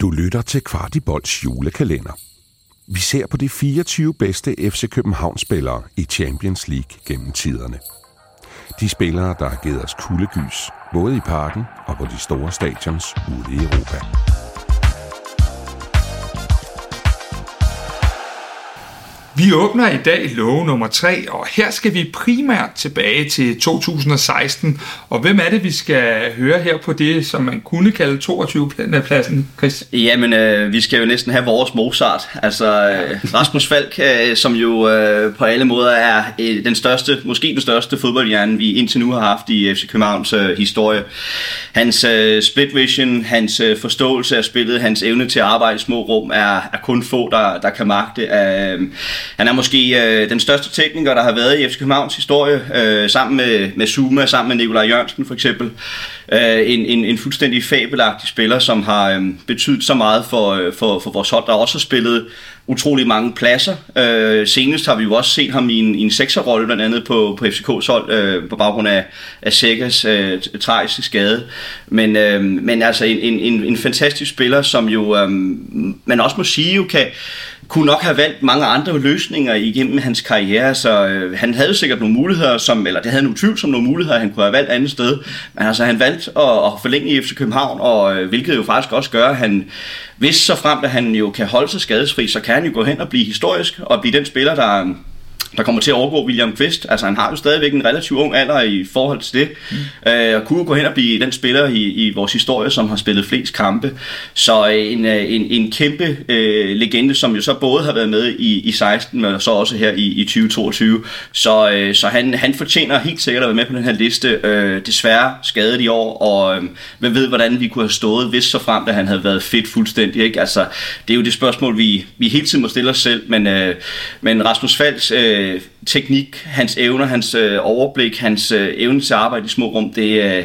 Du lytter til Kvartibolds julekalender. Vi ser på de 24 bedste FC København-spillere i Champions League gennem tiderne. De spillere, der har givet os kuldegys, både i parken og på de store stadions ude i Europa. Vi åbner i dag lov nummer 3, og her skal vi primært tilbage til 2016. Og hvem er det, vi skal høre her på det, som man kunne kalde 22-pladsen, Chris? Jamen, øh, vi skal jo næsten have vores Mozart. Altså, øh, Rasmus Falk, øh, som jo øh, på alle måder er øh, den største, måske den største fodboldhjerne, vi indtil nu har haft i FC Københavns øh, historie. Hans øh, split vision, hans øh, forståelse af spillet, hans evne til at arbejde i små rum, er, er kun få, der, der kan magte. Øh, han er måske øh, den største tekniker, der har været i FC Københavns historie, øh, sammen med, med Zuma, sammen med Nikolaj Jørgensen for eksempel. Øh, en, en, en fuldstændig fabelagtig spiller, som har øh, betydet så meget for, øh, for, for vores hold, der også har spillet utrolig mange pladser. Øh, senest har vi jo også set ham i en, i en sekserrolle, blandt andet på, på FCK's hold, øh, på baggrund af, af Sækkers øh, tragiske skade. Men, øh, men altså en, en, en fantastisk spiller, som jo, øh, man også må sige, jo kan, kunne nok have valgt mange andre løsninger igennem hans karriere, så øh, han havde sikkert nogle muligheder, som, eller det havde nogle tvivl som nogle muligheder, han kunne have valgt andet sted, men altså han valgte at, at forlænge i FC København, og øh, hvilket jo faktisk også gør, at han, hvis så frem, at han jo kan holde sig skadesfri, så kan han jo gå hen og blive historisk, og blive den spiller, der der kommer til at overgå William Kvist. Altså han har jo stadigvæk en relativt ung alder i forhold til det, mm. øh, og kunne gå hen og blive den spiller i, i vores historie, som har spillet flest kampe. Så en, øh, en, en kæmpe øh, legende, som jo så både har været med i, i 16, men så også her i, i 2022. Så, øh, så han, han fortjener helt sikkert at være med på den her liste. Øh, desværre skadet i år, og øh, hvem ved, hvordan vi kunne have stået, hvis så frem, at han havde været fedt fuldstændig. Ikke? Altså, det er jo det spørgsmål, vi, vi hele tiden må stille os selv, men, øh, men Rasmus Falks øh, øh, teknik, hans evner, hans øh, overblik, hans øh, evne til at arbejde i små rum, det, øh,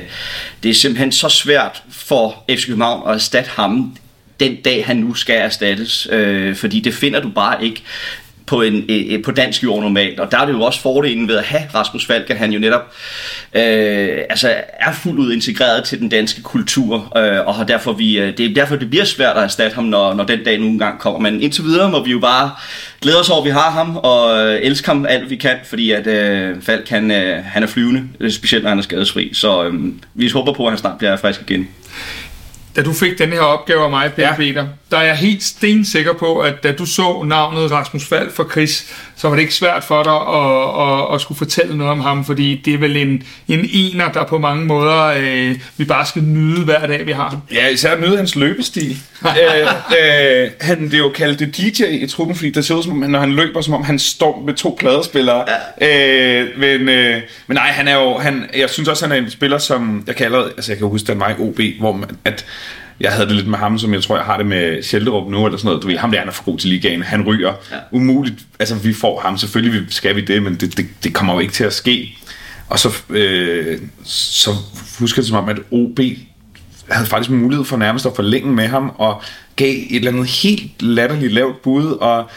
det er simpelthen så svært for FC København at erstatte ham den dag, han nu skal erstattes, øh, fordi det finder du bare ikke på, en, øh, på dansk jord normalt. Og der er det jo også fordelen ved at have Rasmus Falk, at han jo netop øh, altså er fuldt ud integreret til den danske kultur, øh, og har derfor vi, øh, det er derfor, det bliver svært at erstatte ham, når, når den dag nu engang kommer. Men indtil videre må vi jo bare glæde os over, at vi har ham, og øh, elske ham alt, vi kan, fordi at øh, Falk, han, øh, han er flyvende, specielt når han er skadesfri. Så øh, vi håber på, at han snart bliver frisk igen da du fik den her opgave af mig, Peter, ja. Peter, der er jeg helt stensikker på, at da du så navnet Rasmus Fald for Chris, så var det ikke svært for dig at, at, at skulle fortælle noget om ham, fordi det er vel en, en ener, der på mange måder øh, vi bare skal nyde hver dag, vi har ham. Ja, især nyde hans løbestil. øh, øh, han det er jo kaldt DJ i truppen, fordi det ser ud som om, når han løber, som om han står med to pladespillere. Ja. Øh, men, øh, men nej, han er jo, han, jeg synes også, han er en spiller, som jeg kalder, altså jeg kan huske, den var i OB, hvor man, at jeg havde det lidt med ham, som jeg tror, jeg har det med Schelderup nu, eller sådan noget. Du ved, ham der, han er for god til ligaen. Han ryger. Ja. Umuligt. Altså, vi får ham. Selvfølgelig skal vi det, men det, det, det kommer jo ikke til at ske. Og så, øh, så husker jeg det som om, at OB havde faktisk mulighed for nærmest at forlænge med ham, og gav et eller andet helt latterligt lavt bud, og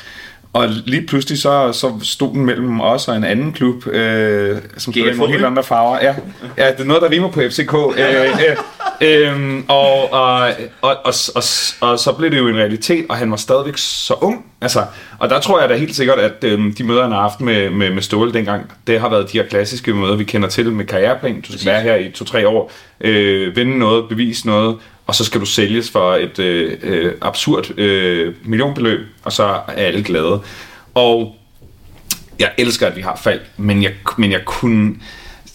og lige pludselig så, så stod den mellem os og en anden klub, øh, som spiller i nogle helt andre farver. Ja, ja, det er noget, der rimer på FCK. øh, øh, øh, og, og, og, og, og, og så blev det jo en realitet, og han var stadigvæk så ung. Altså, og der tror jeg da helt sikkert, at øh, de møder, han har haft med, med, med Ståle dengang, det har været de her klassiske møder, vi kender til med karriereplan. Du skal være her i to-tre år, øh, vinde noget, bevise noget, og så skal du sælges for et øh, øh, absurd øh, millionbeløb, og så er alle glade. Og jeg elsker, at vi har Falk, men jeg, men jeg kunne...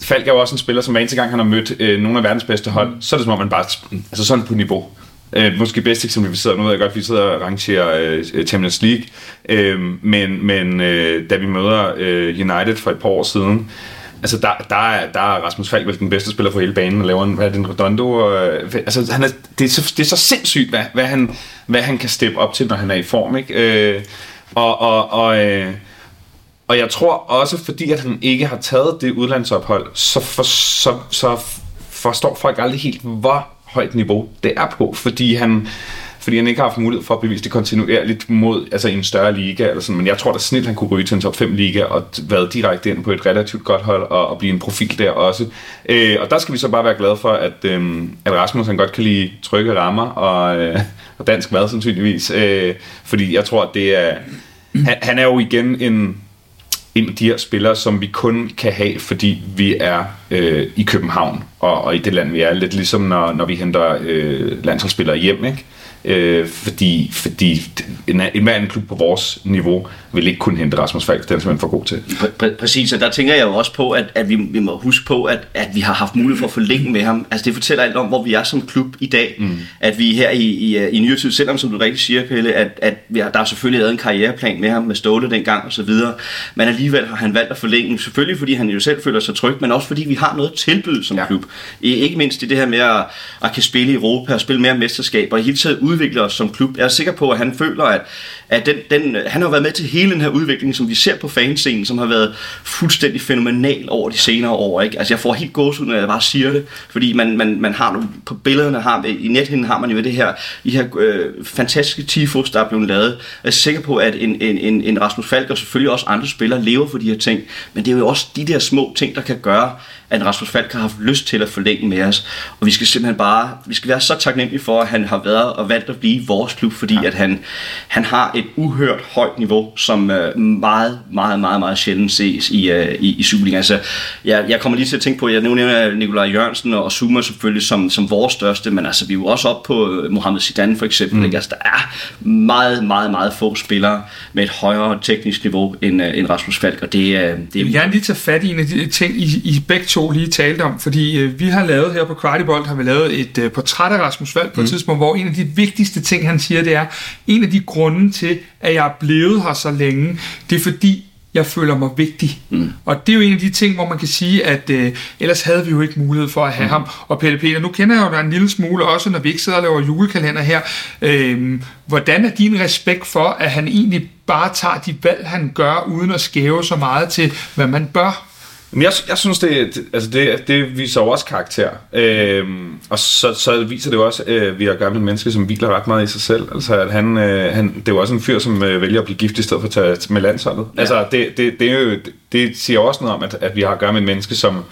Falk er jo også en spiller, som hver eneste gang han har mødt øh, nogle af verdens bedste hold, mm. så er det som om, man bare... Altså sådan på niveau. Øh, måske bedst eksempel, vi sidder nu, jeg godt, vi sidder og rangerer øh, Champions League, øh, men, men øh, da vi møder øh, United for et par år siden, Altså, der, der, er, der er Rasmus Falk vel den bedste spiller på hele banen, og laver en, hvad er det, en redondo. Og, øh, altså, han er, det, er så, det er så sindssygt, hvad, hvad, han, hvad han kan steppe op til, når han er i form, ikke? Øh, og, og, og, øh, og jeg tror også, fordi at han ikke har taget det udlandsophold, så, for, så, så forstår folk aldrig helt, hvor højt niveau det er på, fordi han fordi han ikke har haft mulighed for at bevise det kontinuerligt mod altså i en større liga. Eller sådan. Men jeg tror da snilt, han kunne ryge til en top 5 liga og være direkte ind på et relativt godt hold og, og blive en profil der også. Øh, og der skal vi så bare være glade for, at, øh, at Rasmus han godt kan lide trygge rammer og, øh, og dansk mad sandsynligvis. Øh, fordi jeg tror, at det er... Han, han er jo igen en ind de her spillere, som vi kun kan have, fordi vi er øh, i København og, og i det land, vi er. Lidt ligesom når, når vi henter øh, landsholdsspillere hjem, ikke? Øh, fordi fordi en, en anden klub på vores niveau vil ikke kunne hente Rasmus Falk, den er simpelthen for god til. Pr- præcis, og der tænker jeg jo også på, at, at vi, vi må huske på, at, at vi har haft mulighed for at forlænge med ham. Altså det fortæller alt om, hvor vi er som klub i dag. Mm. At vi her i, i, i nyere tid, selvom som du rigtig siger, Pelle, at, at vi har, der er selvfølgelig lavet en karriereplan med ham, med Ståle dengang og så videre, men alligevel har han valgt at forlænge, selvfølgelig fordi han jo selv føler sig tryg, men også fordi vi har noget tilbud som ja. klub. I, ikke mindst i det her med at, at kan spille i Europa og spille mere mesterskaber, og i hele taget udvikle os som klub. Jeg er sikker på, at han føler, at, at den, den, han har været med til hele den her udvikling, som vi ser på fanscenen, som har været fuldstændig fænomenal over de senere år. Ikke? Altså jeg får helt gåsehud, når jeg bare siger det, fordi man, man, man har nu, på billederne, har, i nethinden har man jo det her, de her øh, fantastiske tifos, der er blevet lavet. Jeg er sikker på, at en, en, en, en Rasmus Falk og selvfølgelig også andre spillere lever for de her ting, men det er jo også de der små ting, der kan gøre, at Rasmus Falk har haft lyst til at forlænge med os. Og vi skal simpelthen bare, vi skal være så taknemmelige for, at han har været og valgt at blive vores klub, fordi ja. at han, han har et uhørt højt niveau, som uh, meget, meget, meget, meget sjældent ses i, uh, i, i Superliga. Altså, jeg, jeg kommer lige til at tænke på, jeg nævner Nikolaj Jørgensen og Zuma selvfølgelig som, som vores største, men altså, vi er jo også op på øh, Mohamed Zidane for eksempel. Mm. Ikke? Altså, der er meget, meget, meget få spillere med et højere teknisk niveau end, uh, end Rasmus Falk, og det, det er... Jeg vil gerne lige tage fat i en af de ting, I, I begge to lige talte om, fordi øh, vi har lavet her på Kvartibolt, har vi lavet et øh, portræt af Rasmus Vald på mm. et tidspunkt, hvor en af de vigtigste ting, han siger, det er, en af de grunde til, at jeg er blevet her så længe, det er fordi, jeg føler mig vigtig. Mm. Og det er jo en af de ting, hvor man kan sige, at øh, ellers havde vi jo ikke mulighed for at have mm. ham. Og Pelle Peter, nu kender jeg jo dig en lille smule, også når vi ikke sidder og laver julekalender her. Øh, hvordan er din respekt for, at han egentlig bare tager de valg, han gør, uden at skæve så meget til, hvad man bør? Men jeg, jeg synes, det, altså det, det viser jo også karakter. Øhm, og så, så viser det jo også, at øh, vi har gamle mennesker, som hviler ret meget i sig selv. Altså, at han, øh, han, det er jo også en fyr, som øh, vælger at blive gift i stedet for at tage med landsholdet. Ja. Altså, det, det, det, er jo, det siger også noget om, at, at vi har at gøre med et menneske, som,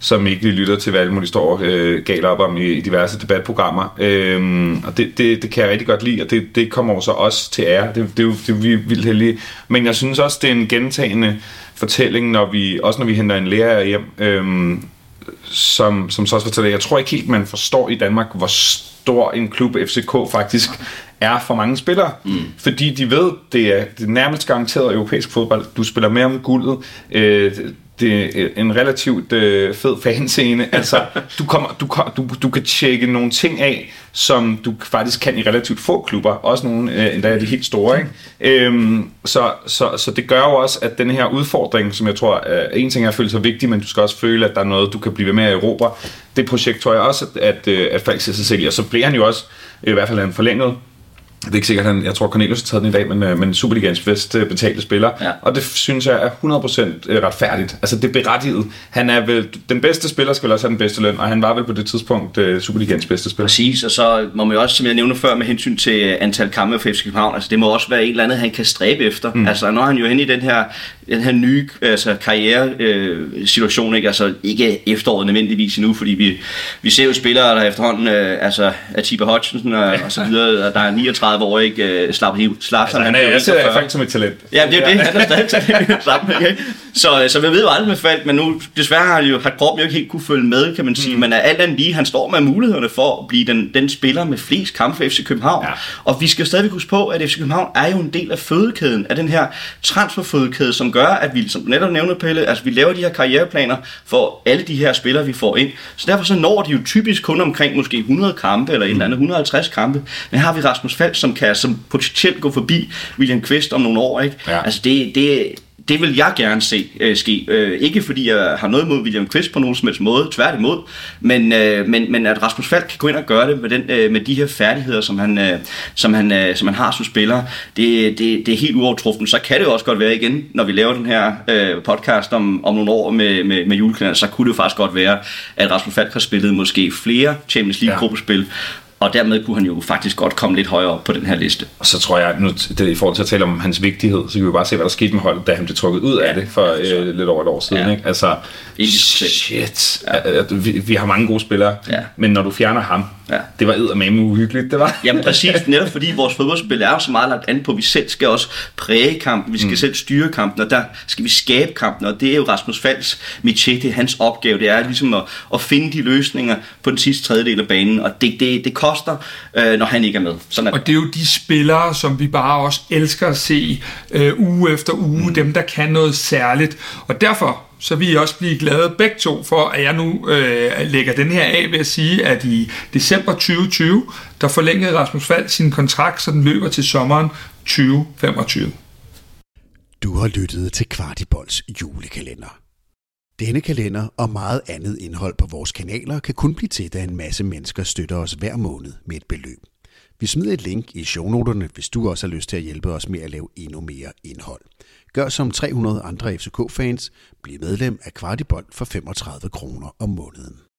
som ikke lytter til, hvad alle mulige står øh, galt op om i, i diverse debatprogrammer. Øhm, og det, det, det kan jeg rigtig godt lide, og det, det kommer jo så også til ære. Det, det, det er jo det er vildt heldige. Men jeg synes også, det er en gentagende fortælling, når vi, også når vi henter en lærer hjem, øhm, som, som så også fortæller, jeg tror ikke helt, man forstår i Danmark, hvor stor en klub FCK faktisk er for mange spillere. Mm. Fordi de ved, det er, det er nærmest garanteret europæisk fodbold. Du spiller mere om guldet. Øh, det er en relativt øh, fed fanscene. Altså, du, kommer, du, du, du kan tjekke nogle ting af, som du faktisk kan i relativt få klubber. Også nogle øh, endda er de helt store. Ikke? Øhm, så, så, så det gør jo også, at den her udfordring, som jeg tror, er en ting er at føle sig vigtig, men du skal også føle, at der er noget, du kan blive ved med i Europa. Det projekt tror jeg også, at, at, øh, at Falk sig selv, og så bliver han jo også i hvert fald en forlænget det er ikke sikkert, at han, jeg tror Cornelius har taget den i dag, men, øh, men Superligans bedst øh, betalte spiller. Ja. Og det synes jeg er 100% øh, retfærdigt. Altså det er berettiget. Han er vel, den bedste spiller skal vel også have den bedste løn, og han var vel på det tidspunkt Superligans bedste spiller. Præcis, og så må man jo også, som jeg nævnte før, med hensyn til antal kampe for FC København, altså det må også være et eller andet, han kan stræbe efter. Mm. Altså når han jo hen i den her, den her nye altså, karriere-situation, ikke? Altså ikke efteråret nødvendigvis endnu, fordi vi, vi ser jo spillere, der efterhånden, øh, altså Atiba Hodgson og, og så videre, der er 39 30 år, ikke? Uh, slap, slap altså, han er, jeg ser faktisk som et talent. Ja, det er det. Han er stadig talent sammen, ikke? Så, så vi ved jo aldrig med Falk, men nu desværre har, jo, har kroppen jo ikke helt kunne følge med, kan man sige. Mm. Men alt andet lige, han står med mulighederne for at blive den, den spiller med flest kampe for FC København. Ja. Og vi skal stadig huske på, at FC København er jo en del af fødekæden, af den her transferfødekæde, som gør, at vi, som netop nævnte Pelle, altså vi laver de her karriereplaner for alle de her spillere, vi får ind. Så derfor så når de jo typisk kun omkring måske 100 kampe, eller en eller anden 150 kampe. Men her har vi Rasmus Falk, som kan som potentielt gå forbi William Quist om nogle år. Ikke? Ja. Altså det, det, det vil jeg gerne se øh, ske. Øh, ikke fordi jeg har noget mod William Quist på nogen som helst måde, tværtimod, men, øh, men, men at Rasmus Falk kan gå ind og gøre det med, den, øh, med de her færdigheder, som han, øh, som han, øh, som han har som spiller, det, det, det er helt uovertruffen. Så kan det jo også godt være igen, når vi laver den her øh, podcast om, om nogle år med, med, med julekalender, så kunne det jo faktisk godt være, at Rasmus Falk har spillet måske flere Champions League-gruppespil, og dermed kunne han jo faktisk godt komme lidt højere op på den her liste. Og så tror jeg, nu det, i forhold til at tale om hans vigtighed, så kan vi bare se, hvad der skete med holdet, da han blev trukket ud af det for øh, lidt over et år siden. Ja. Ikke? Altså, shit. Ja. Vi, vi har mange gode spillere, Ja. men når du fjerner ham, Ja. det var eddermame uhyggeligt, det var. Jamen præcis, netop fordi vores fodboldspil er så meget lagt an på, at vi selv skal også præge kampen, vi skal mm. selv styre kampen, og der skal vi skabe kampen, og det er jo Rasmus Falks métier, det er hans opgave, det er ligesom at, at finde de løsninger på den sidste tredjedel af banen, og det, det, det koster, øh, når han ikke er med. Sådan er Og det. det er jo de spillere, som vi bare også elsker at se øh, uge efter uge, mm. dem der kan noget særligt. Og derfor så vil I også blive glade begge to for, at jeg nu øh, lægger den her af ved at sige, at i december 2020, der forlængede Rasmus Fald sin kontrakt, så den løber til sommeren 2025. Du har lyttet til Kvartibolds julekalender. Denne kalender og meget andet indhold på vores kanaler kan kun blive til, da en masse mennesker støtter os hver måned med et beløb. Vi smider et link i shownoterne, hvis du også har lyst til at hjælpe os med at lave endnu mere indhold. Gør som 300 andre FCK-fans. Bliv medlem af Kvartibold for 35 kroner om måneden.